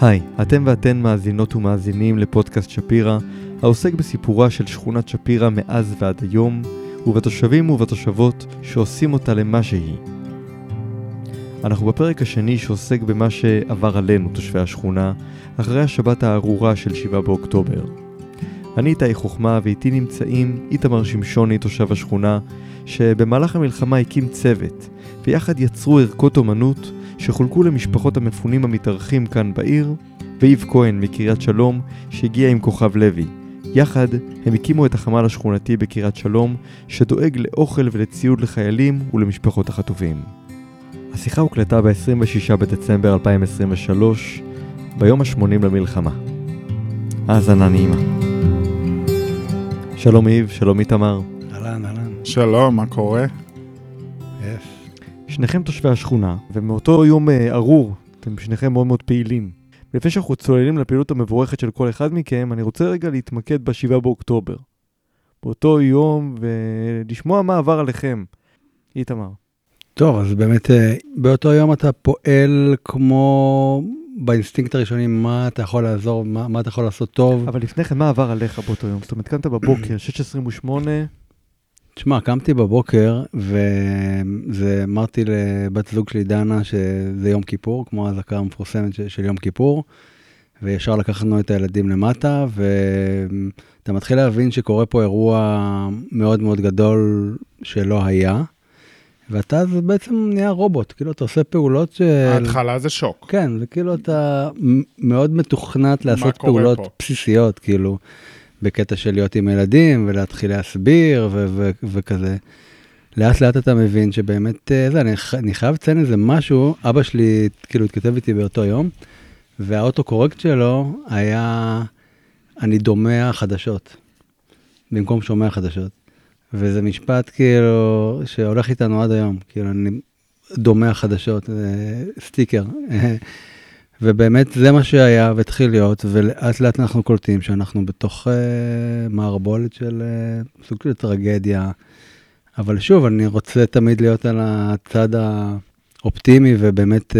היי, אתם ואתן מאזינות ומאזינים לפודקאסט שפירא, העוסק בסיפורה של שכונת שפירא מאז ועד היום, ובתושבים ובתושבות שעושים אותה למה שהיא. אנחנו בפרק השני שעוסק במה שעבר עלינו, תושבי השכונה, אחרי השבת הארורה של 7 באוקטובר. אני איתי חוכמה ואיתי נמצאים איתמר שמשוני, תושב השכונה, שבמהלך המלחמה הקים צוות, ויחד יצרו ערכות אומנות שחולקו למשפחות המפונים המתארחים כאן בעיר, ואיב כהן מקריית שלום שהגיע עם כוכב לוי. יחד הם הקימו את החמ"ל השכונתי בקריית שלום, שדואג לאוכל ולציוד לחיילים ולמשפחות החטופים. השיחה הוקלטה ב-26 בדצמבר 2023, ביום ה-80 למלחמה. האזנה נעימה. שלום איב, שלום איתמר. אהלן, אהלן. שלום, מה קורה? Yes. שניכם תושבי השכונה, ומאותו יום אה, ארור, אתם שניכם מאוד מאוד פעילים. ולפני שאנחנו צוללים לפעילות המבורכת של כל אחד מכם, אני רוצה רגע להתמקד ב-7 באוקטובר. באותו יום, ולשמוע מה עבר עליכם. איתמר. טוב, אז באמת אה, באותו יום אתה פועל כמו באינסטינקט הראשוני, מה אתה יכול לעזור, מה, מה אתה יכול לעשות טוב. אבל לפני כן, מה עבר עליך באותו יום? זאת אומרת, קמת בבוקר, 6.28, תשמע, קמתי בבוקר וזה אמרתי לבת זוג שלי, דנה, שזה יום כיפור, כמו האזעקה המפורסמת של, של יום כיפור, וישר לקחנו את הילדים למטה, ואתה מתחיל להבין שקורה פה אירוע מאוד מאוד גדול שלא היה. ואתה אז בעצם נהיה רובוט, כאילו אתה עושה פעולות של... ההתחלה זה שוק. כן, זה כאילו אתה מאוד מתוכנת לעשות פעולות פה? בסיסיות, כאילו, בקטע של להיות עם ילדים ולהתחיל להסביר ו- ו- וכזה. לאט לאט אתה מבין שבאמת, אה, זה, אני, ח- אני חייב לציין איזה משהו, אבא שלי כאילו התכתב איתי באותו יום, והאוטו קורקט שלו היה, אני דומע חדשות, במקום שומע חדשות. וזה משפט כאילו שהולך איתנו עד היום, כאילו אני דומע חדשות, אה, סטיקר. ובאמת זה מה שהיה והתחיל להיות, ולאט לאט אנחנו קולטים שאנחנו בתוך uh, מערבולת של uh, סוג של טרגדיה. אבל שוב, אני רוצה תמיד להיות על הצד האופטימי, ובאמת uh,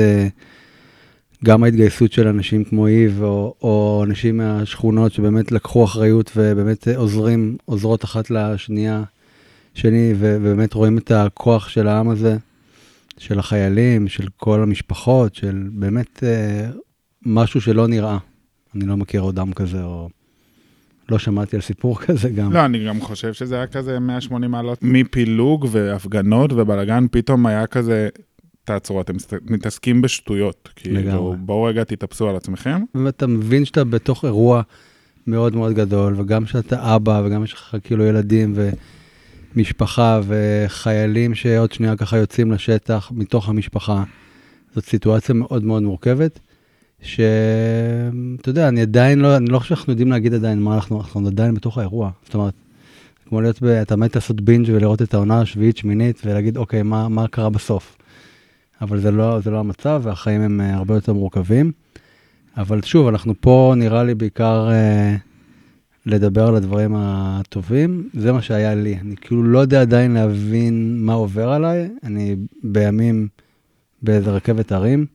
גם ההתגייסות של אנשים כמו איב, או, או אנשים מהשכונות שבאמת לקחו אחריות ובאמת עוזרים, עוזרות אחת לשנייה, שני, ובאמת רואים את הכוח של העם הזה. של החיילים, של כל המשפחות, של באמת אה, משהו שלא נראה. אני לא מכיר עוד עם כזה, או לא שמעתי על סיפור כזה גם. לא, אני גם חושב שזה היה כזה 180 מעלות מפילוג והפגנות ובלאגן, פתאום היה כזה, תעצרו, אתם מתעסקים בשטויות. כאילו. בואו רגע תתאפסו על עצמכם. ואתה מבין שאתה בתוך אירוע מאוד מאוד גדול, וגם שאתה אבא, וגם יש לך כאילו ילדים ומשפחה וחיילים שעוד שנייה ככה יוצאים לשטח מתוך המשפחה. זאת סיטואציה מאוד מאוד מורכבת, שאתה יודע, אני עדיין לא, אני לא חושב שאנחנו יודעים להגיד עדיין מה אנחנו, אנחנו עדיין בתוך האירוע. זאת אומרת, כמו להיות, ב, אתה מת לעשות בינג' ולראות את העונה השביעית, שמינית, ולהגיד, אוקיי, מה, מה קרה בסוף? אבל זה לא, זה לא המצב, והחיים הם אה, הרבה יותר מורכבים. אבל שוב, אנחנו פה נראה לי בעיקר אה, לדבר על הדברים הטובים, זה מה שהיה לי. אני כאילו לא יודע עדיין להבין מה עובר עליי, אני בימים באיזה רכבת הרים.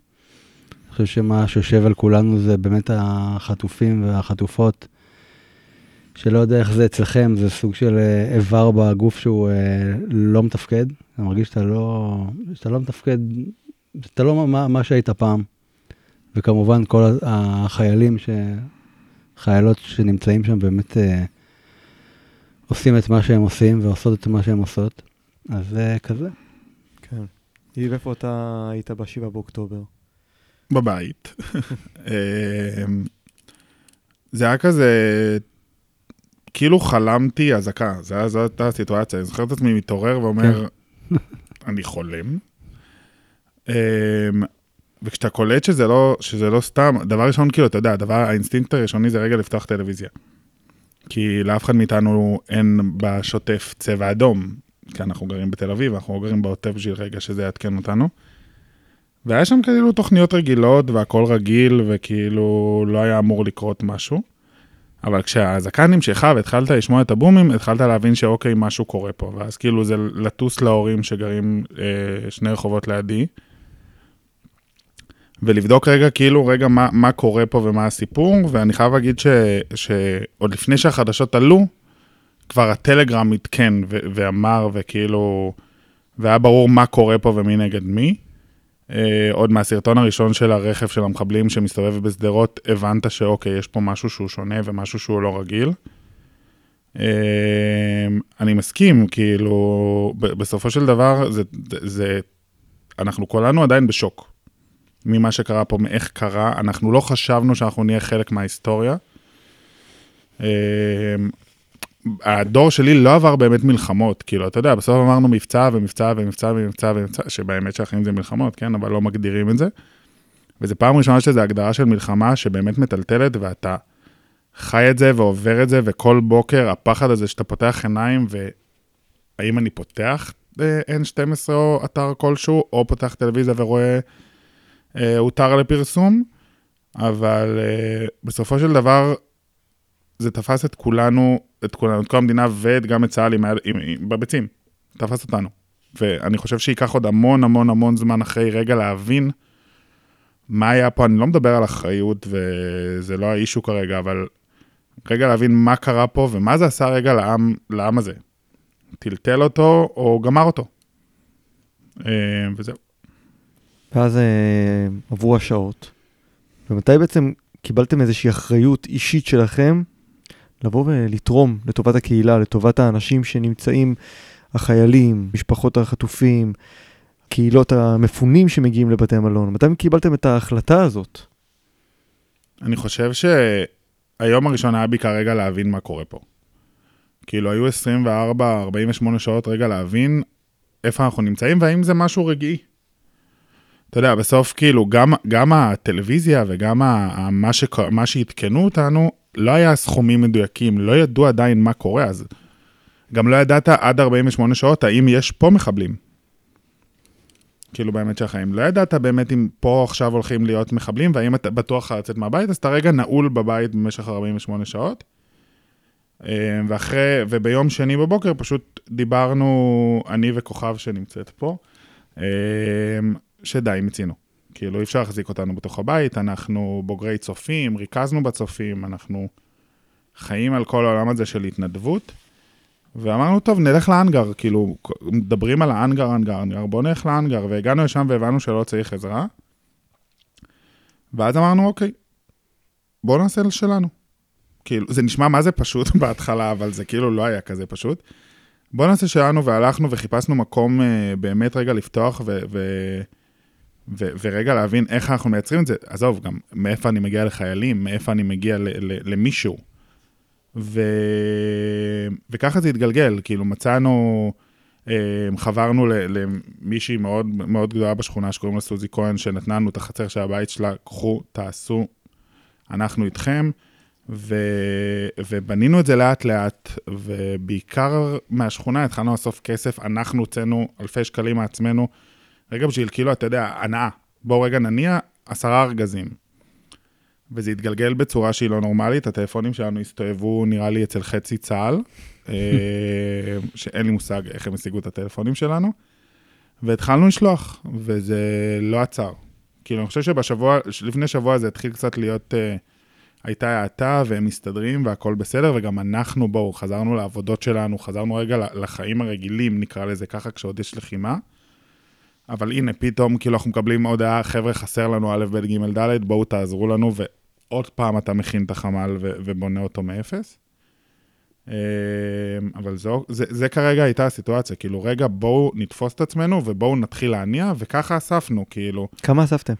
אני חושב שמה שיושב על כולנו זה באמת החטופים והחטופות, שלא יודע איך זה אצלכם, זה סוג של אה, איבר בגוף שהוא אה, לא מתפקד. אתה מרגיש שאתה לא, שאתה לא מתפקד, שאתה לא מה, מה שהיית פעם. וכמובן כל החיילים, ש... חיילות שנמצאים שם באמת אה, עושים את מה שהם עושים ועושות את מה שהם עושות. אז זה כזה. כן. איב, איפה אתה היית ב-7 באוקטובר? בבית. אמ, זה היה כזה, כאילו חלמתי אזעקה, זאת הייתה הסיטואציה, אני זוכר את עצמי מתעורר ואומר, אני חולם. וכשאתה קולט שזה לא, שזה לא סתם, דבר ראשון, כאילו, אתה יודע, הדבר, האינסטינקט הראשוני זה רגע לפתוח טלוויזיה. כי לאף אחד מאיתנו אין בשוטף צבע אדום, כי אנחנו גרים בתל אביב, אנחנו גרים בעוטף בשביל רגע שזה יעדכן אותנו. והיה שם כאילו תוכניות רגילות והכל רגיל וכאילו לא היה אמור לקרות משהו. אבל כשהאזעקה נמשכה והתחלת לשמוע את הבומים, התחלת להבין שאוקיי, משהו קורה פה. ואז כאילו זה לטוס להורים שגרים אה, שני רחובות לידי. ולבדוק רגע, כאילו, רגע, מה, מה קורה פה ומה הסיפור, ואני חייב להגיד ש, שעוד לפני שהחדשות עלו, כבר הטלגרם עדכן ו- ואמר, וכאילו, והיה ברור מה קורה פה ומי נגד מי. Uh, עוד מהסרטון הראשון של הרכב של המחבלים שמסתובב בשדרות, הבנת שאוקיי, יש פה משהו שהוא שונה ומשהו שהוא לא רגיל. Uh, אני מסכים, כאילו, ב- בסופו של דבר, זה, זה, אנחנו כולנו עדיין בשוק ממה שקרה פה, מאיך קרה, אנחנו לא חשבנו שאנחנו נהיה חלק מההיסטוריה. Uh, הדור שלי לא עבר באמת מלחמות, כאילו, אתה יודע, בסוף אמרנו מבצע ומבצע ומבצע ומבצע ומבצע, שבאמת שהחיים זה מלחמות, כן, אבל לא מגדירים את זה. וזו פעם ראשונה שזו הגדרה של מלחמה שבאמת מטלטלת, ואתה חי את זה ועובר את זה, וכל בוקר הפחד הזה שאתה פותח עיניים, והאם אני פותח אה, N12 או אתר כלשהו, או פותח טלוויזיה ורואה אה, הותר לפרסום, אבל אה, בסופו של דבר, זה תפס את כולנו, את כולנו, את כל המדינה ואת גם את צה"ל עם, עם, עם, בביצים. תפס אותנו. ואני חושב שייקח עוד המון המון המון זמן אחרי רגע להבין מה היה פה, אני לא מדבר על אחריות וזה לא האישו כרגע, אבל רגע להבין מה קרה פה ומה זה עשה רגע לעם, לעם הזה. טלטל אותו או גמר אותו. אה, וזהו. ואז אה, עברו השעות. ומתי בעצם קיבלתם איזושהי אחריות אישית שלכם לבוא ולתרום לטובת הקהילה, לטובת האנשים שנמצאים, החיילים, משפחות החטופים, קהילות המפונים שמגיעים לבתי המלון? מתי קיבלתם את ההחלטה הזאת? אני חושב שהיום הראשון היה בי כרגע להבין מה קורה פה. כאילו, היו 24-48 שעות רגע להבין איפה אנחנו נמצאים והאם זה משהו רגעי. אתה יודע, בסוף כאילו, גם, גם הטלוויזיה וגם ה, מה, שק, מה שעדכנו אותנו, לא היה סכומים מדויקים, לא ידעו עדיין מה קורה, אז גם לא ידעת עד 48 שעות האם יש פה מחבלים. כאילו באמת של החיים. לא ידעת באמת אם פה עכשיו הולכים להיות מחבלים, והאם אתה בטוח לצאת מהבית, אז אתה רגע נעול בבית במשך 48 שעות. אה, ואחרי, וביום שני בבוקר פשוט דיברנו, אני וכוכב שנמצאת פה, אה, שדי, מיצינו. כאילו, אי אפשר להחזיק אותנו בתוך הבית, אנחנו בוגרי צופים, ריכזנו בצופים, אנחנו חיים על כל העולם הזה של התנדבות. ואמרנו, טוב, נלך לאנגר, כאילו, מדברים על האנגר, אנגר, אנגר, בואו נלך לאנגר, והגענו לשם והבנו שלא צריך עזרה. ואז אמרנו, אוקיי, בואו נעשה שלנו. כאילו, זה נשמע מה זה פשוט בהתחלה, אבל זה כאילו לא היה כזה פשוט. בואו נעשה שלנו, והלכנו וחיפשנו מקום אה, באמת רגע לפתוח ו... ו- ו- ורגע להבין איך אנחנו מייצרים את זה, עזוב, גם מאיפה אני מגיע לחיילים, מאיפה אני מגיע ל- ל- למישהו. ו- וככה זה התגלגל, כאילו מצאנו, אה, חברנו למישהי מאוד מאוד גדולה בשכונה שקוראים לה סוזי כהן, שנתנה לנו את החצר של הבית שלה, קחו, תעשו, אנחנו איתכם. ו- ובנינו את זה לאט לאט, ובעיקר מהשכונה התחלנו לאסוף כסף, אנחנו הוצאנו אלפי שקלים מעצמנו, רגע בשביל כאילו, אתה יודע, הנאה. בואו רגע נניע עשרה ארגזים. וזה התגלגל בצורה שהיא לא נורמלית, הטלפונים שלנו הסתובבו, נראה לי, אצל חצי צה"ל, אה, שאין לי מושג איך הם השיגו את הטלפונים שלנו, והתחלנו לשלוח, וזה לא עצר. כאילו, אני חושב שבשבוע, לפני שבוע זה התחיל קצת להיות, uh, הייתה האטה, והם מסתדרים, והכל בסדר, וגם אנחנו, בואו, חזרנו לעבודות שלנו, חזרנו רגע לחיים הרגילים, נקרא לזה ככה, כשעוד יש לחימה. אבל הנה, פתאום כאילו אנחנו מקבלים הודעה, חבר'ה, חסר לנו א', ב', ג', ד', בואו תעזרו לנו, ועוד פעם אתה מכין את החמ"ל ו- ובונה אותו מאפס. אמ, אבל זו, זה, זה כרגע הייתה הסיטואציה, כאילו, רגע, בואו נתפוס את עצמנו ובואו נתחיל להניע, וככה אספנו, כאילו. כמה אספתם?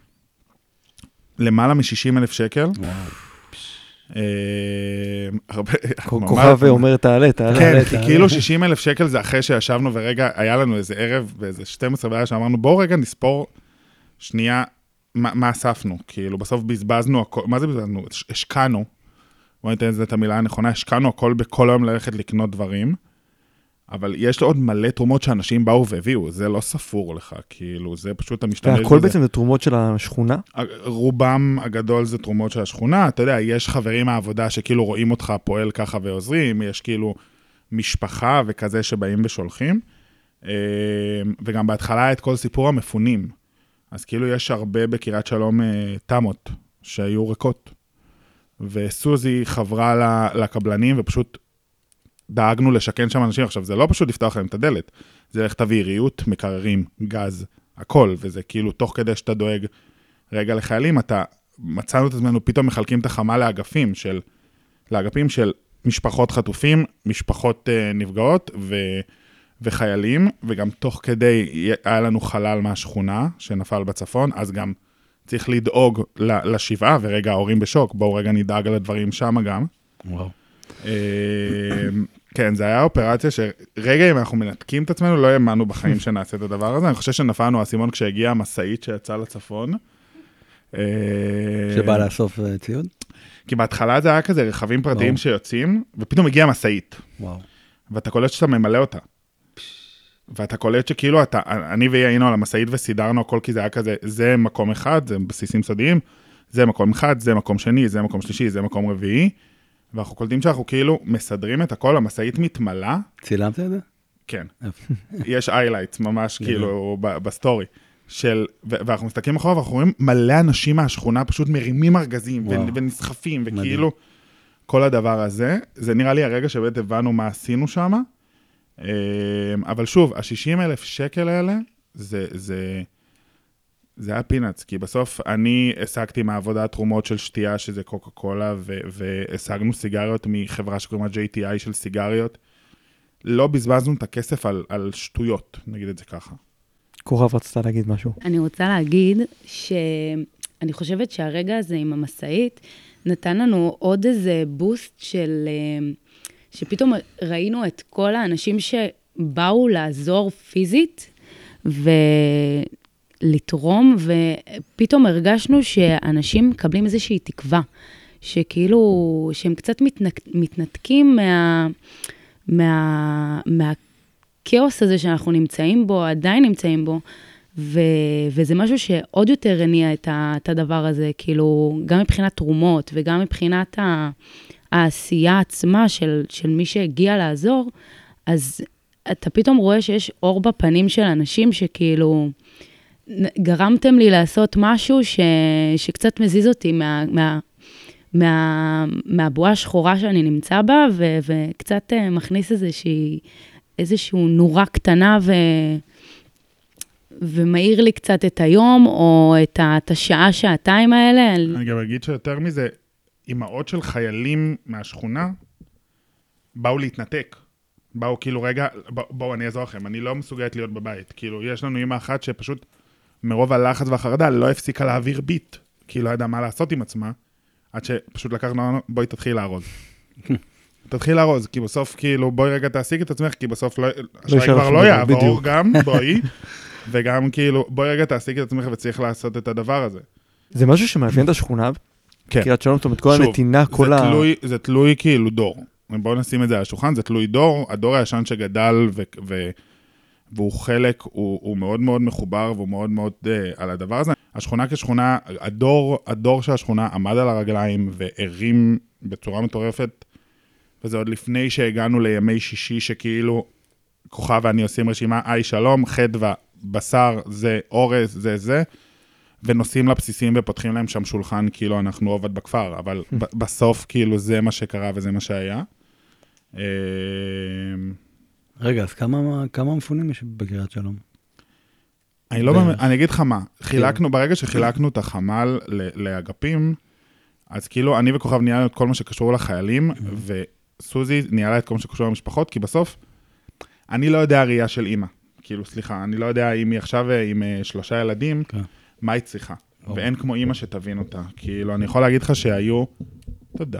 למעלה מ-60 אלף שקל. וואו. הרבה, כוכב אומר תעלה, תעלה. כן, כי. כאילו 60 אלף שקל זה אחרי שישבנו ורגע, היה לנו איזה ערב באיזה 12 בלילה שאמרנו, בואו רגע נספור שנייה מה, אספנו. כאילו, בסוף בזבזנו הכל, מה זה בזבזנו? הש- השקענו, בואו ניתן לזה את המילה הנכונה, השקענו הכל בכל היום ללכת לקנות דברים, אבל יש לו עוד מלא תרומות שאנשים באו והביאו, זה לא ספור לך, כאילו, זה פשוט אתה משתמש והכל בזה. בעצם זה תרומות של השכונה? רובם הגדול זה תרומות של השכונה, אתה יודע, יש חברים מהעבודה שכאילו רואים אותך פועל ככה ועוזרים, יש כאילו משפחה וכזה שבאים ושולחים. אה, וגם בהתחלה את כל סיפור המפונים. אז כאילו יש הרבה בקריית שלום אה, תמות שהיו ריקות. וסוזי חברה לקבלנים ופשוט דאגנו לשכן שם אנשים. עכשיו, זה לא פשוט לפתוח להם את הדלת, זה איך תביא ריהוט, מקררים, גז, הכל, וזה כאילו תוך כדי שאתה דואג רגע לחיילים, אתה, מצאנו את עצמנו פתאום מחלקים את החמה לאגפים של, לאגפים של משפחות חטופים, משפחות uh, נפגעות ו, וחיילים, וגם תוך כדי היה לנו חלל מהשכונה שנפל בצפון, אז גם צריך לדאוג לשבעה, ורגע, ההורים בשוק, בואו רגע נדאג על הדברים שם גם. וואו. כן, זה היה אופרציה שרגע, אם אנחנו מנתקים את עצמנו, לא האמנו בחיים שנעשה את הדבר הזה. אני חושב שנפלנו האסימון כשהגיעה המשאית שיצאה לצפון. אה, שבא לאסוף אה, ציוד? כי בהתחלה זה היה כזה רכבים פרטיים. שיוצאים, ופתאום הגיעה משאית, וואו. ואתה קולט שאתה ממלא אותה. ואתה קולט שכאילו אתה, אני והיא היינו על המשאית וסידרנו הכל, כי זה היה כזה, זה מקום אחד, זה בסיסים סודיים, זה מקום אחד, זה מקום שני, זה מקום שלישי, זה מקום רביעי, ואנחנו קולטים שאנחנו כאילו מסדרים את הכל, המשאית מתמלאה, צילמת את זה? כן? יש highlights ממש. כאילו בסטורי. של, ו- ואנחנו מסתכלים אחורה ואנחנו רואים מלא אנשים מהשכונה פשוט מרימים ארגזים ו-. ונסחפים, מדהים. וכאילו כל הדבר הזה, זה נראה לי הרגע שבאמת הבנו מה עשינו שם. אבל שוב, ה-60 אלף שקל האלה, זה, זה, זה היה peanuts, כי בסוף אני השגתי מהעבודה תרומות של שתייה, שזה קוקה קולה, ו- והשגנו סיגריות מחברה שקוראים לה JTI של סיגריות. לא בזבזנו את הכסף על, על שטויות, נגיד את זה ככה. כוכב רצתה להגיד משהו. אני רוצה להגיד שאני חושבת שהרגע הזה עם המשאית נתן לנו עוד איזה בוסט של... אה, שפתאום ראינו את כל האנשים שבאו לעזור פיזית ולתרום, ופתאום הרגשנו שאנשים מקבלים איזושהי תקווה, שכאילו, שהם קצת מתנק, מתנתקים מה... מה, מהכאוס הזה שאנחנו נמצאים בו, עדיין נמצאים בו, ו, וזה משהו שעוד יותר הניע את, ה, את הדבר הזה, כאילו, גם מבחינת תרומות וגם מבחינת ה, העשייה עצמה של, של מי שהגיע לעזור, אז אתה פתאום רואה שיש אור בפנים של אנשים שכאילו, גרמתם לי לעשות משהו ש, שקצת מזיז אותי מה... מה מה, מהבועה השחורה שאני נמצא בה, ו, וקצת אה, מכניס איזושהי, איזשהו נורה קטנה ו, ומאיר לי קצת את היום, או את, את השעה, שעתיים האלה. אני גם אגיד שיותר מזה, אימהות של חיילים מהשכונה באו להתנתק. באו כאילו, רגע, בואו, אני אעזור לכם, אני לא מסוגלת להיות בבית. כאילו, יש לנו אימא אחת שפשוט, מרוב הלחץ והחרדה, לא הפסיקה להעביר ביט. כי היא לא ידעה מה לעשות עם עצמה, עד שפשוט לקחנו, בואי תתחיל לארוז. תתחיל לארוז, כי בסוף, כאילו, בואי רגע תעסיק את עצמך, כי בסוף לא, השי יישאר כבר לך לא יעבור בדיוק. גם, בואי. וגם כאילו, בואי רגע תעסיק את עצמך וצריך לעשות את הדבר הזה. זה משהו שמאפיין את השכונה? כן. קריית שלום, זאת אומרת, כל שוב, הנתינה, כל זה ה... תלוי, זה תלוי כאילו דור. בואו נשים את זה על השולחן, זה תלוי דור. הדור הישן שגדל ו- ו- והוא חלק, הוא, הוא מאוד מאוד מחובר והוא מאוד מאוד uh, על הדבר הזה. השכונה כשכונה, הדור, הדור של השכונה עמד על הרגליים והרים בצורה מטורפת, וזה עוד לפני שהגענו לימי שישי שכאילו כוכב ואני עושים רשימה, היי שלום, חדווה, בשר, זה אורז, זה זה. ונוסעים לבסיסים ופותחים להם שם שולחן כאילו אנחנו עובד בכפר, אבל בסוף כאילו זה מה שקרה וזה מה שהיה. רגע, אז כמה כמה מפונים יש בקריית שלום? אני לא. באמת, אני אגיד לך מה, חילקנו, ברגע שחילקנו את החמ"ל ל- לאגפים, אז כאילו אני וכוכב ניהלנו את כל מה שקשור לחיילים, וסוזי ניהלה את כל מה שקשור למשפחות, כי בסוף, אני לא יודע ראייה של אימא. כאילו, סליחה, אני לא יודע אם היא עכשיו אה, עם אה, שלושה ילדים, כן. מה היא צריכה. ברור. ואין כמו אימא שתבין אותה. כאילו, אני יכול להגיד לך שהיו, תודה,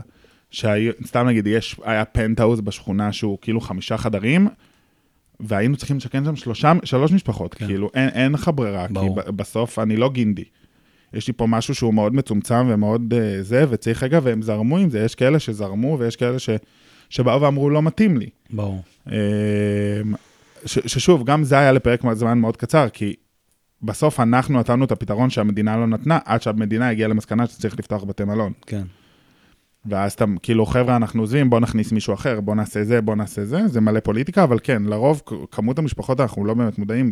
שהיו, סתם נגיד, יש, היה פנטהאוז בשכונה שהוא כאילו חמישה חדרים, והיינו צריכים לשכן שם שלושה, שלוש משפחות, כן. כאילו, אין, אין לך ברירה, ברור. כי בסוף אני לא גינדי. יש לי פה משהו שהוא מאוד מצומצם ומאוד uh, זה, וצריך רגע, והם זרמו עם זה, יש כאלה שזרמו ויש כאלה ש, שבאו ואמרו, לא מתאים לי. ברור. אמ, ש, ששוב, גם זה היה לפרק זמן מאוד קצר, כי בסוף אנחנו נתנו את הפתרון שהמדינה לא נתנה, עד שהמדינה הגיעה למסקנה שצריך לפתוח בתי מלון. כן. ואז אתה, כאילו, חבר'ה, אנחנו עוזבים, בוא נכניס מישהו אחר, בוא נעשה זה, בוא נעשה זה, זה מלא פוליטיקה, אבל כן, לרוב, כמות המשפחות, אנחנו לא באמת מודעים,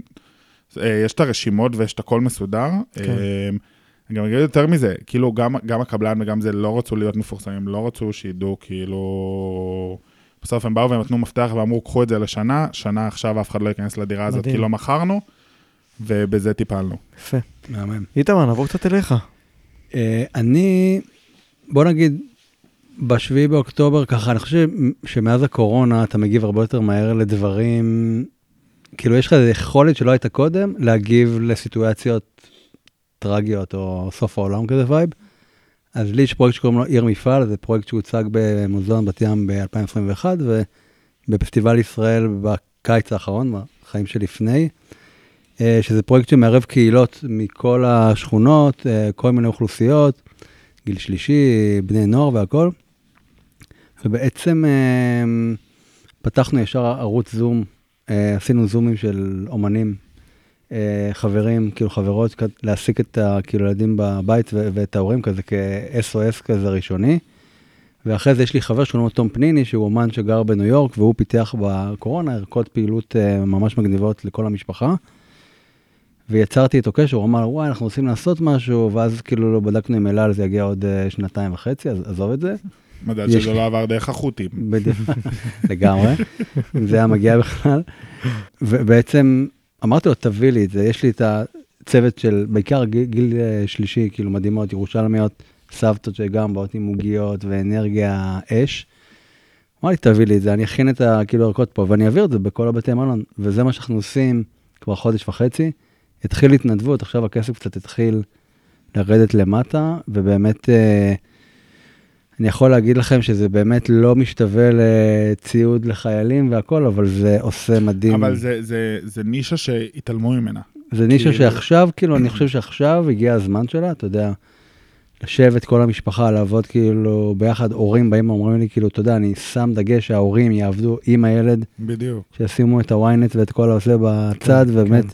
אה, יש את הרשימות ויש את הכל מסודר. כן. אה, אני גם אגיד יותר מזה, כאילו גם, גם הקבלן וגם זה לא רצו להיות מפורסמים, לא רצו שידעו כאילו... בסוף הם באו והם נתנו מפתח ואמרו, קחו את זה לשנה, שנה עכשיו אף אחד לא ייכנס לדירה הזאת מדהים. כי לא מכרנו, ובזה טיפלנו. יפה. מהמם. איתמר, נעבור קצת אליך. אה, אני, בוא נגיד, בשביעי באוקטובר, ככה, אני חושב שמאז הקורונה אתה מגיב הרבה יותר מהר לדברים, כאילו יש לך איזו יכולת שלא הייתה קודם, להגיב לסיטואציות טרגיות או סוף העולם כזה vibe. אז לי יש פרויקט שקוראים לו עיר מפעל, זה פרויקט שהוצג במוזיאון בת ים ב-2021, ובפסטיבל ישראל בקיץ האחרון, בחיים שלפני. אה, שזה פרויקט שמערב קהילות מכל השכונות, אה, כל מיני אוכלוסיות, גיל שלישי, בני נוער והכל. ובעצם אה, פתחנו ישר ערוץ זום, אה, עשינו זומים של אומנים, אה, חברים, כאילו חברות, להעסיק את ה- כאילו בבית ואת ההורים כזה כ-SOS כזה ראשוני. ואחרי זה יש לי חבר שקוראים לו תום פניני, שהוא אומן שגר בניו יורק, והוא פיתח בקורונה ערכות פעילות אה, ממש מגניבות לכל המשפחה. ויצרתי איתו קשר, הוא אמר, וואי, אנחנו רוצים לעשות משהו, ואז כאילו לא בדקנו עם אלה, זה יגיע עוד שנתיים וחצי, אז עזוב את זה. מזל יש שזה לא עבר דרך החות'ים. בדיוק, לגמרי, אם זה היה מגיע בכלל. ובעצם אמרתי לו, תביא לי את זה, יש לי את הצוות של, בעיקר גיל, גיל אה, שלישי, כאילו מדהימות, ירושלמיות, סבתות שגם באות עם עוגיות ואנרגיה אש. אמר לי, תביא לי את זה, אני אכין את ה- כאילו ערכות פה, ואני אעביר את זה בכל הבתי מלון, וזה מה שאנחנו עושים כבר חודש וחצי. התחיל התנדבות, עכשיו הכסף קצת התחיל לרדת למטה, ובאמת, אה, אני יכול להגיד לכם שזה באמת לא משתווה לציוד לחיילים והכל, אבל זה עושה מדהים. אבל זה, זה, זה נישה שהתעלמו ממנה. זה נישה כאילו- שעכשיו, כאילו, אני חושב שעכשיו הגיע הזמן שלה, אתה יודע, לשבת כל המשפחה, לעבוד כאילו ביחד, הורים באים ואומרים לי, כאילו, אתה יודע, אני שם דגש שההורים יעבדו עם הילד, בדיוק. שישימו את הוויינט ואת כל הזה בצד, כן, ובאמת כן.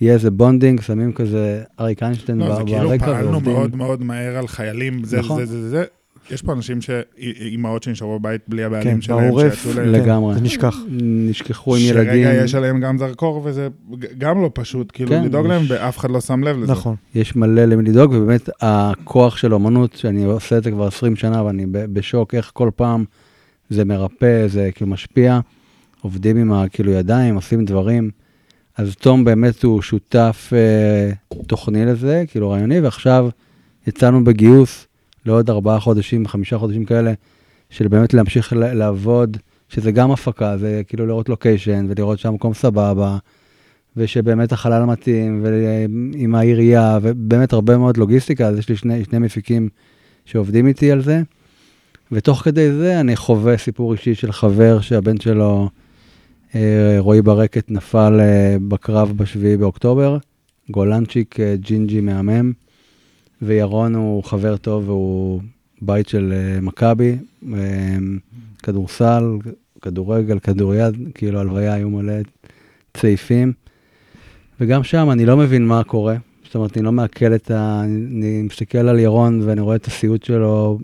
יהיה איזה bonding, שמים כזה אריק איינשטיין לא, ב- זה כאילו ברקע פעלנו ועובדים. מאוד מאוד מהר על חיילים, זה, נכון. זה, זה, זה, זה. יש פה אנשים ש... אימהות שנשארו בבית בלי הבעלים כן, שלהם, בעורף, כן. לגמרי. זה נשכח. נשכחו עם ילדים. שרגע יש עליהם גם זרקור, וזה גם לא פשוט, כאילו, כן, לדאוג יש- להם, ואף אחד לא שם לב לזה. נכון. יש מלא למי לדאוג, ובאמת הכוח של אומנות, שאני עושה את זה כבר 20 שנה, ואני ב- בשוק איך כל פעם זה מרפא, זה כאילו משפיע. עובדים עם הכאילו ידיים, עושים דברים. אז תום באמת הוא שותף אה, תוכני לזה, כאילו רעיוני, ועכשיו יצאנו בגיוס לעוד ארבעה חודשים, חמישה חודשים כאלה, של באמת להמשיך לעבוד, שזה גם הפקה, זה כאילו לראות לוקיישן ולראות שהמקום סבבה, ושבאמת החלל מתאים, ועם העירייה, ובאמת הרבה מאוד לוגיסטיקה, אז יש לי שני, שני מפיקים שעובדים איתי על זה. ותוך כדי זה אני חווה סיפור אישי של חבר שהבן שלו, אה, רועי ברקת, נפל אה, בקרב בשביעי באוקטובר, גולנצ'יק אה, ג'ינג'י מהמם, וירון הוא חבר טוב והוא בית של אה, מכבי, אה, כדורסל, כדורגל, כדוריד, כאילו הלוויה היו מלא צעיפים. וגם שם אני לא מבין מה קורה. זאת אומרת, אני לא מעכל את ה... אני מסתכל על ירון ואני רואה את הסיוט שלו,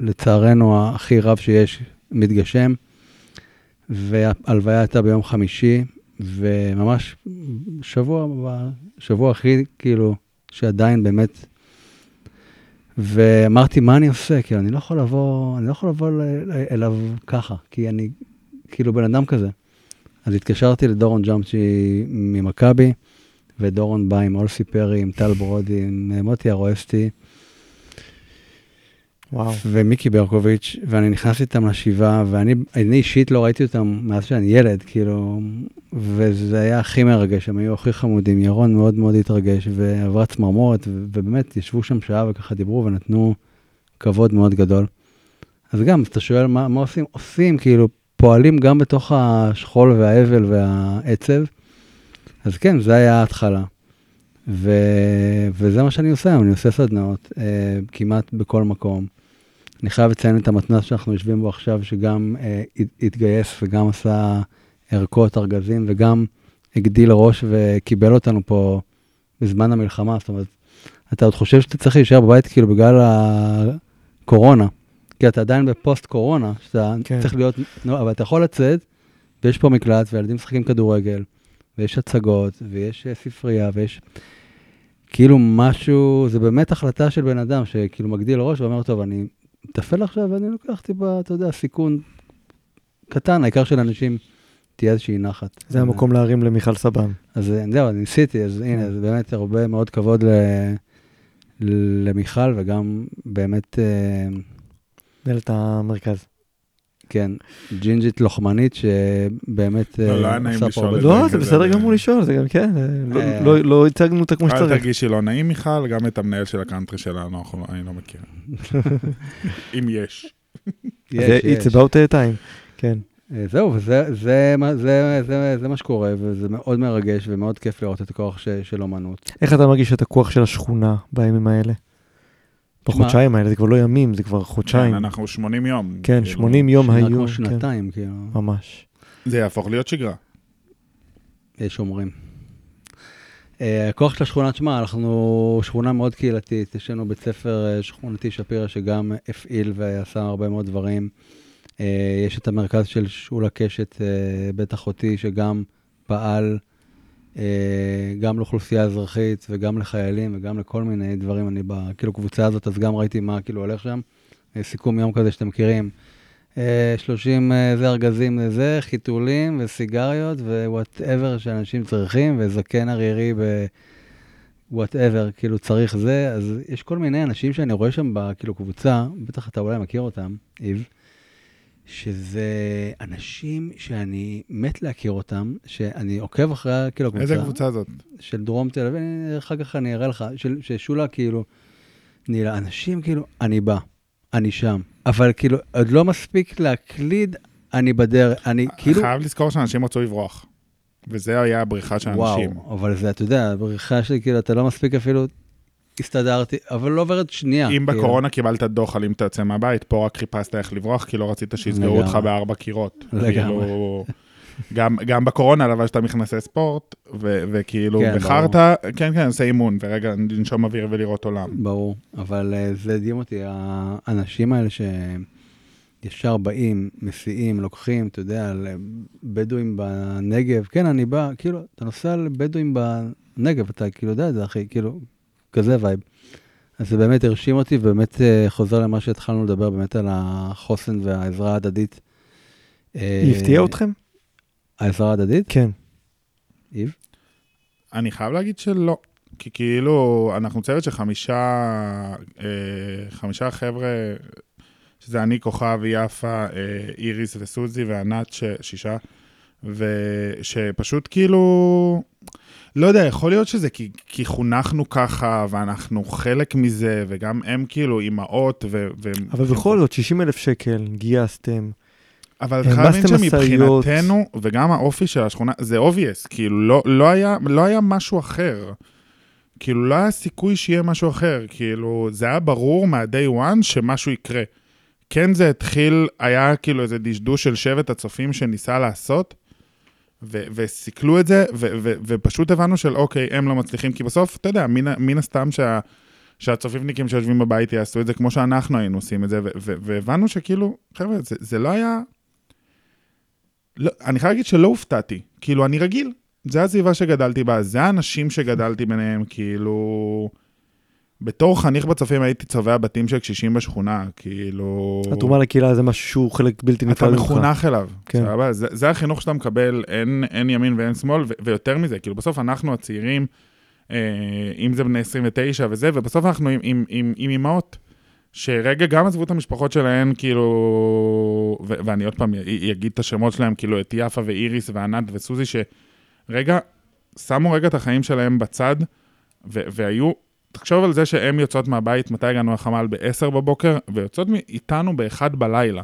לצערנו, הכי רב שיש, מתגשם. וההלוויה הייתה ביום חמישי, וממש שבוע, שבוע הכי, כאילו, שעדיין באמת... ואמרתי, מה אני עושה? כאילו, אני לא יכול לבוא, אני לא יכול לבוא אליו ככה, כי אני כאילו בן אדם כזה. אז התקשרתי לדורון ג'אמצ'י ממכבי, ודורון בא עם אולסי פרי, עם טל ברודי, עם מוטי ארואסטי, וואו. ומיקי ברקוביץ', ואני נכנס איתם לשבעה, ואני אני אישית לא ראיתי אותם מאז שאני ילד, כאילו, וזה היה הכי מרגש, הם היו הכי חמודים, ירון מאוד מאוד התרגש, ועברה צמרמורת, ובאמת ישבו שם שעה וככה דיברו ונתנו כבוד מאוד גדול. אז גם, אתה שואל מה, מה עושים? עושים, כאילו, פועלים גם בתוך השכול והאבל והעצב. אז כן, זה היה ההתחלה. ו... וזה מה שאני עושה אני עושה סדנאות אה, כמעט בכל מקום. אני חייב לציין את המתנ"ס שאנחנו יושבים בו עכשיו, שגם אה, הת- התגייס וגם עשה ערכות, ארגזים, וגם הגדיל ראש וקיבל אותנו פה בזמן המלחמה. זאת אומרת, אתה עוד חושב שאתה צריך להישאר בבית כאילו בגלל הקורונה, כי אתה עדיין בפוסט קורונה, שאתה כן. כן. צריך להיות, נו, אבל אתה יכול לצאת, ויש פה מקלט, וילדים משחקים כדורגל, ויש הצגות, ויש אה, ספרייה, ויש כאילו משהו, זה באמת החלטה של בן אדם שכאילו מגדיל ראש ואומר, טוב, אני מטפל עכשיו ואני לוקח טיפה, אתה יודע, סיכון קטן, העיקר שלאנשים תהיה איזושהי נחת. זה המקום להרים למיכל סבן. אז אה, זהו, אני ניסיתי, אז הנה, זה באמת הרבה מאוד כבוד ל... למיכל, וגם באמת, אה, מנהלת המרכז. כן, ג'ינג'ית לוחמנית, שבאמת לא, לא אה, היה נעים עושה פה לשאול הרבה. לא, זה בסדר ב- גמור לשאול, זה גם כן, אה, לא- אה. לא- לא הצגנו אותה כמו אל שצריך. תרגישי לא נעים, מיכל, גם את המנהל של הקאנטרי שלנו, אני לא מכיר. אם יש. זה. It's about a time, כן. אה, זהו, זה, מה- זה, זה, זה מה שקורה, וזה מאוד מרגש ומאוד כיף לראות את הכוח של אומנות. איך אתה מרגיש את הכוח של השכונה בימים האלה? בחודשיים האלה, זה כבר לא ימים, זה כבר חודשיים. כן, אנחנו 80 יום. כן, כאילו, 80 יום שנה היו. כמו כן, שנתיים, כאילו, ממש. זה יהפוך להיות שגרה. יש אומרים. אה, הכוח של השכונה, תשמע, אנחנו שכונה מאוד קהילתית, יש לנו בית ספר אה, שכונתי שפירא שגם הפעיל ועשה הרבה מאוד דברים. אה, יש את המרכז של שולה קשת, בית אחותי, שגם פעל גם לאוכלוסייה אזרחית וגם לחיילים וגם לכל מיני דברים. אני בכאילו קבוצה הזאת, אז גם ראיתי מה כאילו הולך שם. אה, סיכום יום כזה שאתם מכירים. אה, 30 אה, זה ארגזים לזה, חיתולים וסיגריות ו whatever שאנשים צריכים, וזקן ערירי ב whatever, כאילו צריך זה. אז יש כל מיני אנשים שאני רואה שם בכאילו קבוצה, בטח אתה אולי מכיר אותם, איב, שזה אנשים שאני מת להכיר אותם, שאני עוקב אחרי כאילו הקבוצה. איזה קבוצה זאת? של דרום תל אביב, אני- אחר כך אני אראה לך, של, ששולה כאילו, נילה, אנשים כאילו, אני בא, אני שם, אבל כאילו, עוד לא מספיק להקליד, אני בדרך, אני כאילו, חייב לזכור שאנשים רצו לברוח. וזה היה הבריחה של אנשים. וואו, אבל זה, אתה יודע, בריחה שלי, כאילו, אתה לא מספיק אפילו, הסתדרתי, אבל לא עוברת שנייה. אם כאילו. בקורונה קיבלת דוח על אם אתה יוצא מהבית, פה רק חיפשת איך לברוח, כי לא רצית שיסגרו. אותך בארבע קירות. לגמרי. כאילו, גם, גם בקורונה לבשת מכנסי ספורט, ו- וכאילו כן, בחרת, כן, כן, עושה אימון, ורגע לנשום אוויר ולראות עולם. ברור, אבל אה, זה הדהים אותי, האנשים האלה שישר באים, מסיעים, לוקחים, אתה יודע, לבדואים בנגב, כן, אני בא, כאילו, אתה נוסע לבדואים בנגב, אתה כאילו יודע את זה, אחי, כאילו, כזה vibe. אז זה באמת הרשים אותי, ובאמת אה, חוזר למה שהתחלנו לדבר, באמת על החוסן והעזרה ההדדית. אה, היא הפתיעה אתכם? העזרה ההדדית? כן. איב? אני חייב להגיד שלא. כי כאילו, אנחנו צוות של חמישה, אה, חמישה חבר'ה, שזה אני, כוכב, יפה, אה, איריס וסוזי וענת, ש, שישה, ושפשוט כאילו, לא יודע, יכול להיות שזה כי, כי חונכנו ככה, ואנחנו חלק מזה, וגם הם כאילו אימהות, ו... ו אבל בכל זאת, 60 אלף שקל גייסתם. אבל אתה חייב להבין. שמבחינתנו, וגם האופי של השכונה, זה obvious, כאילו לא, לא, היה, לא היה משהו אחר. כאילו לא היה סיכוי שיהיה משהו אחר, כאילו זה היה ברור מה-day one שמשהו יקרה. כן זה התחיל, היה כאילו איזה דשדוש של שבט הצופים שניסה לעשות, ו- וסיכלו את זה, ו- ו- ופשוט הבנו של אוקיי, הם לא מצליחים, כי בסוף, אתה יודע, מן, מן הסתם שה... שהצופיפניקים שיושבים בבית יעשו את זה כמו שאנחנו היינו עושים את זה, ו- ו- והבנו שכאילו, חבר'ה, זה, זה לא היה... לא, אני חייב להגיד שלא הופתעתי, כאילו, אני רגיל. זה הסביבה שגדלתי בה, זה האנשים שגדלתי ביניהם, כאילו... בתור חניך בצופים הייתי צובע בתים של קשישים בשכונה, כאילו... התרומה לקהילה זה משהו שהוא חלק בלתי אתה נפרד ממך. מחונך אליו, כן. סבבה? זה, זה החינוך שאתה מקבל, אין, אין ימין ואין שמאל, ו- ויותר מזה, כאילו בסוף אנחנו הצעירים, אה, אם זה בני 29 וזה, ובסוף אנחנו עם, עם, עם, עם אימהות, שרגע גם עזבו את המשפחות שלהן, כאילו, ו- ואני עוד פעם אגיד את השמות שלהם, כאילו את יפה ואיריס וענת וסוזי, שרגע, שמו רגע את החיים שלהם בצד, ו- והיו, תחשוב על זה שהן יוצאות מהבית, מתי הגענו לחמ"ל? ב-10 בבוקר, ויוצאות איתנו ב-1 בלילה.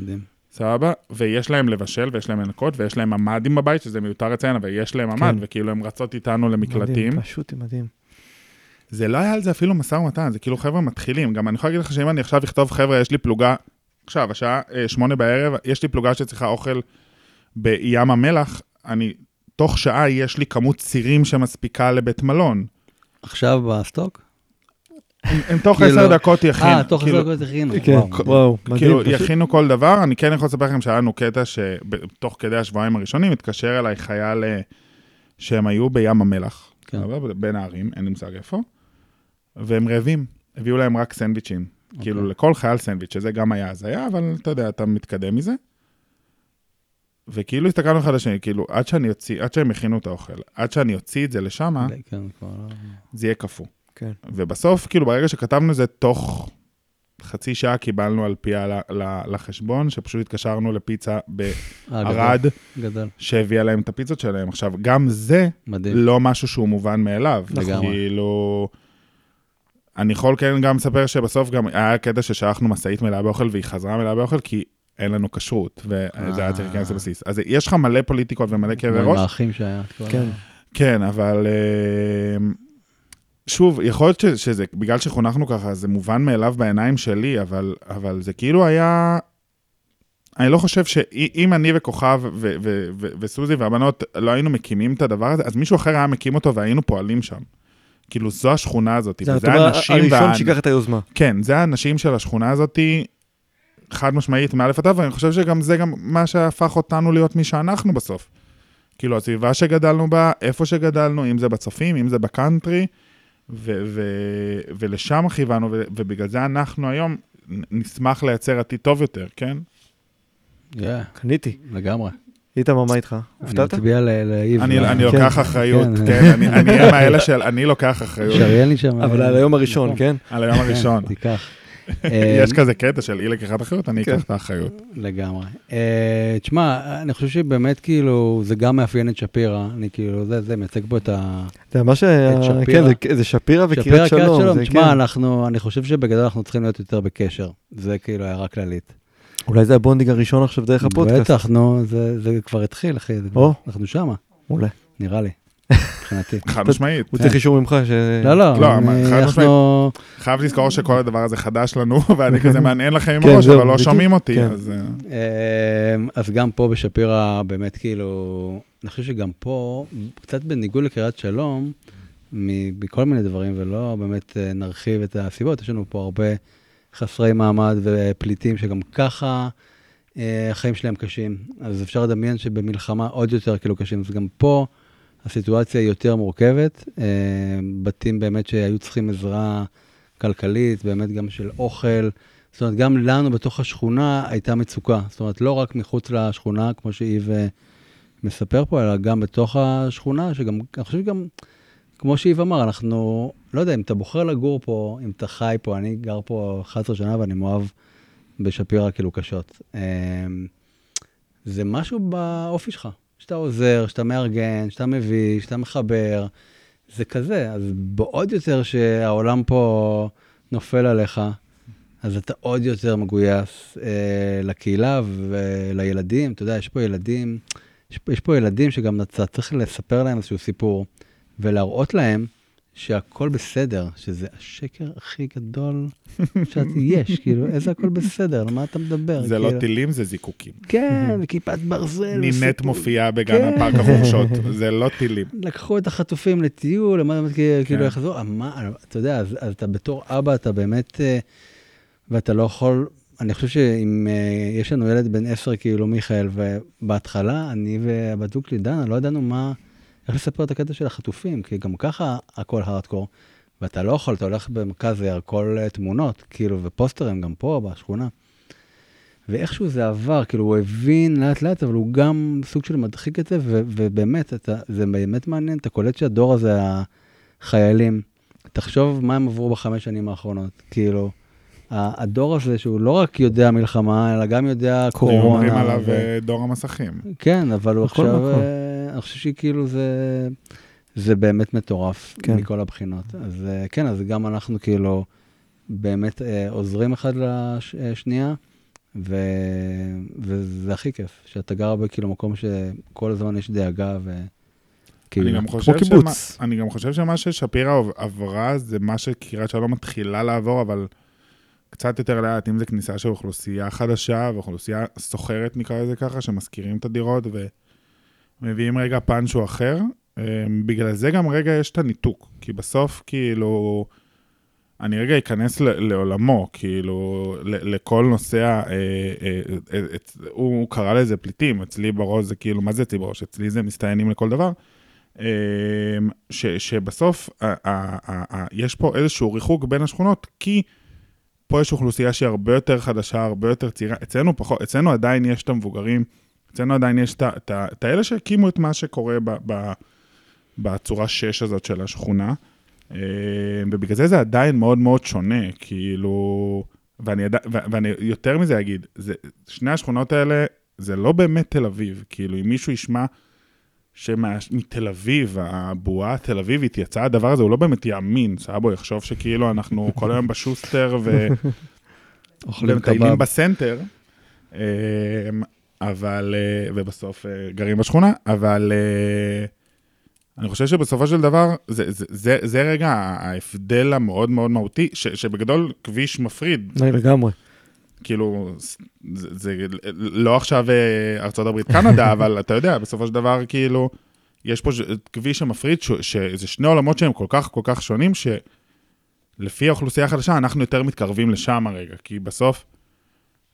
מדהים. סבבה? ויש להם לבשל, ויש להם לנקות, ויש להם ממ"דים בבית, שזה מיותר לציין, אבל יש להם ממ"ד, כן. וכאילו הם רצות איתנו למקלטים. מדהים, פשוט מדהים. זה לא היה על זה אפילו משא ומתן, זה כאילו חבר'ה מתחילים. גם אני יכול להגיד לך שאם אני עכשיו אכתוב, חבר'ה, יש לי פלוגה, עכשיו, השעה אה, שמונה בערב, יש לי פלוגה שצריכה אוכל בים המלח, אני, תוך שעה יש לי כמות צירים שמספיקה לבית מלון. עכשיו בסטוק? הם, תוך כאילו- עשר דקות יכינו. אה, תוך כאילו, עשר דקות הכינו. כן, וואו, מדהים. כאילו, יכינו כל דבר, אני כן יכול לספר לכם שהיה לנו קטע שתוך כדי השבועיים הראשונים התקשר אליי חייל אה, שהם היו בים המלח, כן. בין הערים, אין לי מושג איפה, והם רעבים, הביאו להם רק סנדוויצ'ים. אוקיי. כאילו לכל חייל סנדוויץ', שזה גם היה הזיה, אבל אתה יודע, אתה מתקדם מזה. וכאילו הסתכלנו אחד לשני, כאילו, עד שאני אוציא, עד שהם הכינו את האוכל, עד שאני אוציא את זה לשם, כן, לא... זה יהיה קפוא. כן. ובסוף, כאילו, ברגע שכתבנו את זה, תוך חצי שעה קיבלנו על פיה ל- לחשבון, שפשוט התקשרנו לפיצה אה, בערד, שהביאה להם את הפיצות שלהם. עכשיו, גם זה מדהים. לא משהו שהוא מובן מאליו. לגמרי. כאילו... אני יכול כן גם לספר שבסוף גם היה קטע ששלחנו משאית מלאה באוכל והיא חזרה מלאה באוכל, כי אין לנו כשרות, וזה היה צריך להיכנס לבסיס. אז יש לך מלא פוליטיקות ומלא כאבי ראש. האחים שהיה. כן. כן, אבל אה, שוב, יכול להיות ש- שזה, בגלל שחונכנו ככה, זה מובן מאליו בעיניים שלי, אבל, אבל זה כאילו היה... אני לא חושב שאם אני וכוכב ו- ו- ו- וסוזי והבנות לא היינו מקימים את הדבר הזה, אז מישהו אחר היה מקים אותו והיינו פועלים שם. כאילו, זו השכונה הזאת, זה וזה האנשים הראשון וה... שיקח את היוזמה. כן, זה האנשים של השכונה הזאת, חד משמעית, מאלף עד ואני חושב שגם זה גם מה שהפך אותנו להיות מי שאנחנו בסוף. כאילו, הסביבה שגדלנו בה, איפה שגדלנו, אם זה בצופים, אם זה בקאנטרי, ו- ו- ולשם כיוונו, ו- ובגלל זה אנחנו היום נשמח לייצר עתיד טוב יותר, כן? כן, קניתי. לגמרי. איתמר, מה איתך? אני הופתעת? מצביע ל- לאיב. אני, ל- אני כן. לוקח אחריות, כן. כן, אני אני הם האלה של, אני לוקח אחריות שריין לי שם. אבל אה, על היום הראשון, נכון. כן? על היום הראשון. כן, תיקח. אה, יש כזה קטע של אי לקיחת אחריות, אני כן. אקח את האחריות. לגמרי. אה, תשמע, אני חושב שבאמת כאילו, זה גם מאפיין את שפירא, אני כאילו, זה, זה מייצג פה את ה... זה מה ש... שפירא. כן, זה- שפירא שפירא, וקריית קריית שלום. תשמע, כן. אנחנו, אני חושב שבגדול אנחנו צריכים להיות יותר בקשר. זה כאילו הערה כללית. אולי זה ה bonding הראשון עכשיו דרך הפודקאסט. בטח, נו, זה, זה כבר התחיל, אחי. אנחנו שמה, אולי. נראה לי, מבחינתי. חד משמעית. הוא צריך אישור ממך ש... לא, לא, לא, חד אנחנו... חייב לזכור שכל הדבר הזה חדש לנו, ואני כזה מעניין לכם עם כן, הראש, אבל לא. שומעים אותי, כן. אז... אה, אמ, אז גם פה בשפירא, באמת כאילו, אני חושב שגם פה, קצת בניגוד לקריית שלום, מכל מיני דברים, ולא באמת אה, נרחיב את הסיבות, יש לנו פה הרבה חסרי מעמד ופליטים שגם ככה אה, החיים שלהם קשים. אז אפשר לדמיין שבמלחמה עוד יותר כאילו קשים. אז גם פה הסיטואציה היא יותר מורכבת. אה, בתים באמת שהיו צריכים עזרה כלכלית, באמת גם של אוכל. זאת אומרת, גם לנו בתוך השכונה הייתה מצוקה. זאת אומרת, לא רק מחוץ לשכונה, כמו שאיב אה, מספר פה, אלא גם בתוך השכונה, שגם, אני חושב שגם, כמו שאיב אמר, אנחנו, לא יודע, אם אתה בוחר לגור פה, אם אתה חי פה, אני גר פה 11 שנה ואני מאוהב בשפירא כאילו קשות. אה, זה משהו באופי שלך, שאתה עוזר, שאתה מארגן, שאתה מביא, שאתה מחבר, זה כזה. אז בעוד יותר שהעולם פה נופל עליך, אז אתה עוד יותר מגויס אה, לקהילה ולילדים. אתה יודע, יש פה ילדים, יש, יש פה ילדים שגם אתה צריך לספר להם איזשהו סיפור, ולהראות להם שהכל בסדר, שזה השקר הכי גדול שאת יש, כאילו, איזה הכל בסדר, על מה אתה מדבר? זה לא כאילו, טילים, זה זיקוקים. כן, כיפת ברזל. וסיפור. מופיעה בגן כן. הפארק החורשות, זה לא טילים. לקחו את החטופים לטיול, למה כאילו כן. יחזור, אה, מה, אתה יודע, אז, אז אתה בתור אבא, אתה באמת, אה, ואתה לא יכול, אני חושב שאם אה, יש לנו ילד בן עשר, כאילו מיכאל, ובהתחלה, אני והבת שלי, דנה, לא ידענו מה, איך לספר את הקטע של החטופים, כי גם ככה הכל הארדקור, ואתה לא יכול, אתה הולך במרכז העיר, כל אה, תמונות, כאילו, ופוסטרים גם פה, בשכונה. ואיכשהו זה עבר, כאילו הוא הבין לאט לאט, אבל הוא גם סוג של מדחיק את זה, ו- ובאמת, אתה, זה באמת מעניין, אתה קולט שהדור הזה, החיילים, תחשוב מה הם עברו בחמש שנים האחרונות, כאילו, הדור הזה שהוא לא רק יודע מלחמה, אלא גם יודע קורונה. אומרים עליו ו- אה, דור המסכים. כן, אבל הוא עכשיו, מקום. אה, אני חושב שכאילו זה, זה באמת מטורף כן. מכל הבחינות. אז אה, כן, אז גם אנחנו כאילו באמת אה, עוזרים אחד לשנייה, ו... וזה הכי כיף, שאתה גר בכאילו מקום שכל הזמן יש דאגה ו... כאילו, אני גם חושב קיבוץ. שמה- אני גם חושב שמה ששפירא עברה זה מה שקריית שלום מתחילה לעבור, אבל קצת יותר לאט, אם זה כניסה של אוכלוסייה חדשה ואוכלוסייה סוחרת, נקרא לזה ככה, שמשכירים את הדירות ומביאים רגע שהוא אחר. אה, בגלל זה גם רגע יש את הניתוק, כי בסוף כאילו... אני רגע אכנס לעולמו, כאילו, לכל ה- אה, אה, אה, אה, הוא קרא לזה פליטים, אצלי בראש זה כאילו, מה זה אצלי בראש? אצלי זה מסתננים לכל דבר. אמ, ש, שבסוף ה, ה, ה, יש פה איזשהו ריחוק בין השכונות, כי פה יש אוכלוסייה שהיא הרבה יותר חדשה, הרבה יותר צעירה. אצלנו פחות, אצלנו עדיין יש את המבוגרים, אצלנו עדיין יש את האלה שהקימו את מה שקורה ב, ב, בצורה 6 הזאת של השכונה, אמ, ובגלל זה זה עדיין מאוד מאוד שונה, כאילו... ואני, ידע, ו- ואני יותר מזה אגיד, זה, שני השכונות האלה, זה לא באמת תל אביב. כאילו, אם מישהו ישמע שמתל אביב, הבועה התל אביבית יצא הדבר הזה, הוא לא באמת יאמין, סבו יחשוב שכאילו אנחנו כל היום בשוסטר ו... ומטיילים. בסנטר, אמ, אבל, אה, ובסוף אה, גרים בשכונה, אבל אה, אני חושב שבסופו של דבר, זה, זה, זה, זה רגע ההבדל המאוד מאוד מהותי, ש, שבגדול כביש מפריד, לגמרי. כאילו, זה, זה לא עכשיו הברית קנדה, אבל אתה יודע, בסופו של דבר, כאילו, יש פה כביש שמפריד, ש- שזה שני עולמות שהם כל כך כל כך שונים, שלפי האוכלוסייה החדשה, אנחנו יותר מתקרבים לשם הרגע, כי בסוף,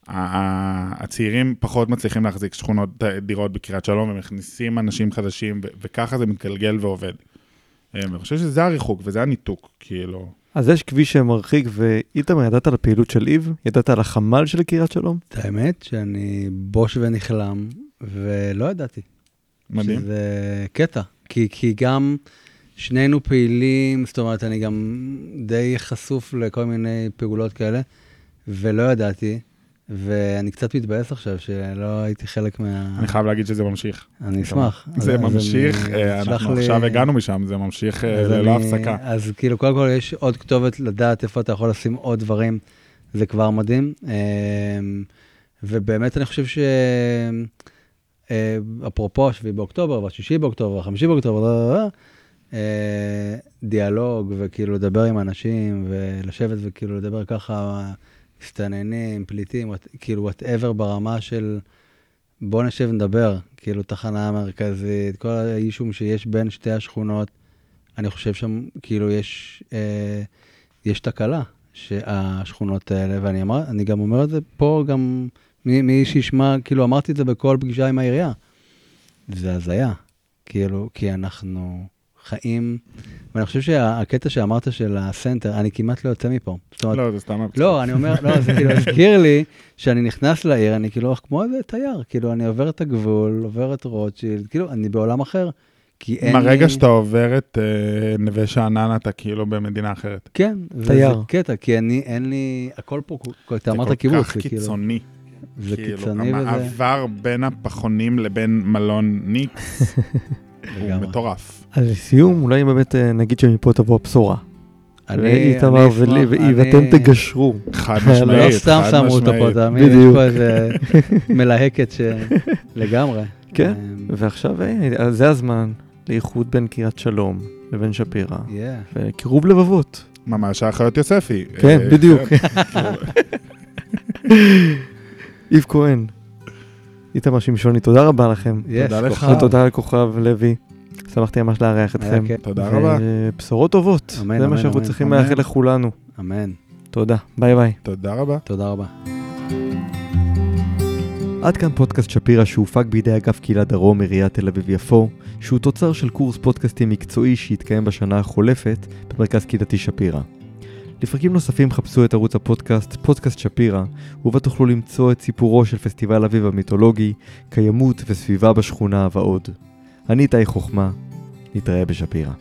הצעירים פחות מצליחים להחזיק שכונות, אה, דירות בקריית שלום, ומכניסים אנשים חדשים, וככה זה מתגלגל ועובד. אה, אני חושב שזה הריחוק וזה הניתוק, כאילו. אז יש כביש שמרחיק, ואיתמר, ידעת על הפעילות של איב? ידעת על החמ"ל של קריית שלום? את האמת שאני בוש ונכלם, ולא ידעתי. מדהים. שזה קטע. כי, כי גם שנינו פעילים, זאת אומרת, אני גם די חשוף לכל מיני פעולות כאלה, ולא ידעתי, ואני קצת מתבאס עכשיו שלא הייתי חלק מה... אני חייב להגיד שזה ממשיך. אני אשמח. זה ממשיך, אה, אנחנו עכשיו הגענו משם, זה ממשיך אה, ללא הפסקה. אז כאילו, קודם כל יש עוד כתובת לדעת איפה אתה יכול לשים עוד דברים, זה כבר מדהים. אמ, ובאמת אני חושב ש... אה, אפרופו 7 באוקטובר, והשישי באוקטובר, והחמישי באוקטובר, אה, דיאלוג, וכאילו לדבר עם אנשים, ולשבת וכאילו לדבר ככה, מסתננים, פליטים, כאילו whatever ברמה של בוא נשב נדבר, כאילו תחנה מרכזית, כל האישום שיש בין שתי השכונות, אני חושב שם כאילו יש, אה, יש תקלה, שהשכונות האלה, ואני אמר, אני גם אומר את זה פה, גם מי, מי שישמע, כאילו אמרתי את זה בכל פגישה עם העירייה. זה הזיה, כאילו, כי אנחנו חיים, ואני חושב שהקטע שאמרת של הסנטר, אני כמעט לא יוצא מפה. אומרת, לא, זה סתם... לא, אני אומר, לא, זה כאילו הזכיר לי שאני נכנס לעיר, אני כאילו כמו איזה תייר, כאילו אני עובר את הגבול, עובר את רוטשילד, כאילו אני בעולם אחר, כי אין לי... מהרגע שאתה עובר את אה, נווה שאנן, אתה כאילו במדינה אחרת. כן, וזה תייר. קטע, כי אני, אין לי, הכל פה, אתה זה אמרת כל קיבוץ, כך זה כאילו, קיצוני. זה כאילו, קיצוני וזה, המעבר בין הפחונים לבין מלון ניקס הוא. מטורף. אז לסיום, אולי באמת אה, נגיד שמפה תבוא הבשורה. אני, איתמר אני אשמח, ולי ואתם תגשרו. חד לא משמעית, לא סתם שמו אותו פה. תאמין, יש. פה איזה מלהקת ש... לגמרי. כן, אמ, ועכשיו אה, אז זה הזמן לאיחוד בין קריית שלום לבין שפירא. וקירוב לבבות. ממש האחיות יוספי. כן, אה, בדיוק. כן. איב כהן, איתמר שמשוני, תודה רבה לכם. יש, תודה לך. ותודה לכוכב לוי. שמחתי ממש לארח אתכם. תודה רבה. ובשורות טובות. אמן, זה מה שאנחנו. צריכים. לאחל לכולנו. אמן. תודה. ביי ביי. תודה רבה. תודה רבה. עד כאן פודקאסט שפירא שהופק בידי אגף קהילה דרום עיריית תל אביב-יפו, שהוא תוצר של קורס פודקאסטים מקצועי שהתקיים בשנה החולפת במרכז קהילתי שפירא. לפרקים נוספים חפשו את ערוץ הפודקאסט פודקאסט שפירא, ובה תוכלו למצוא את סיפורו של פסטיבל אביב המיתולוגי, קיימות וסביבה בשכונה ועוד. אני איתי חוכמה, נתראה בשפירא.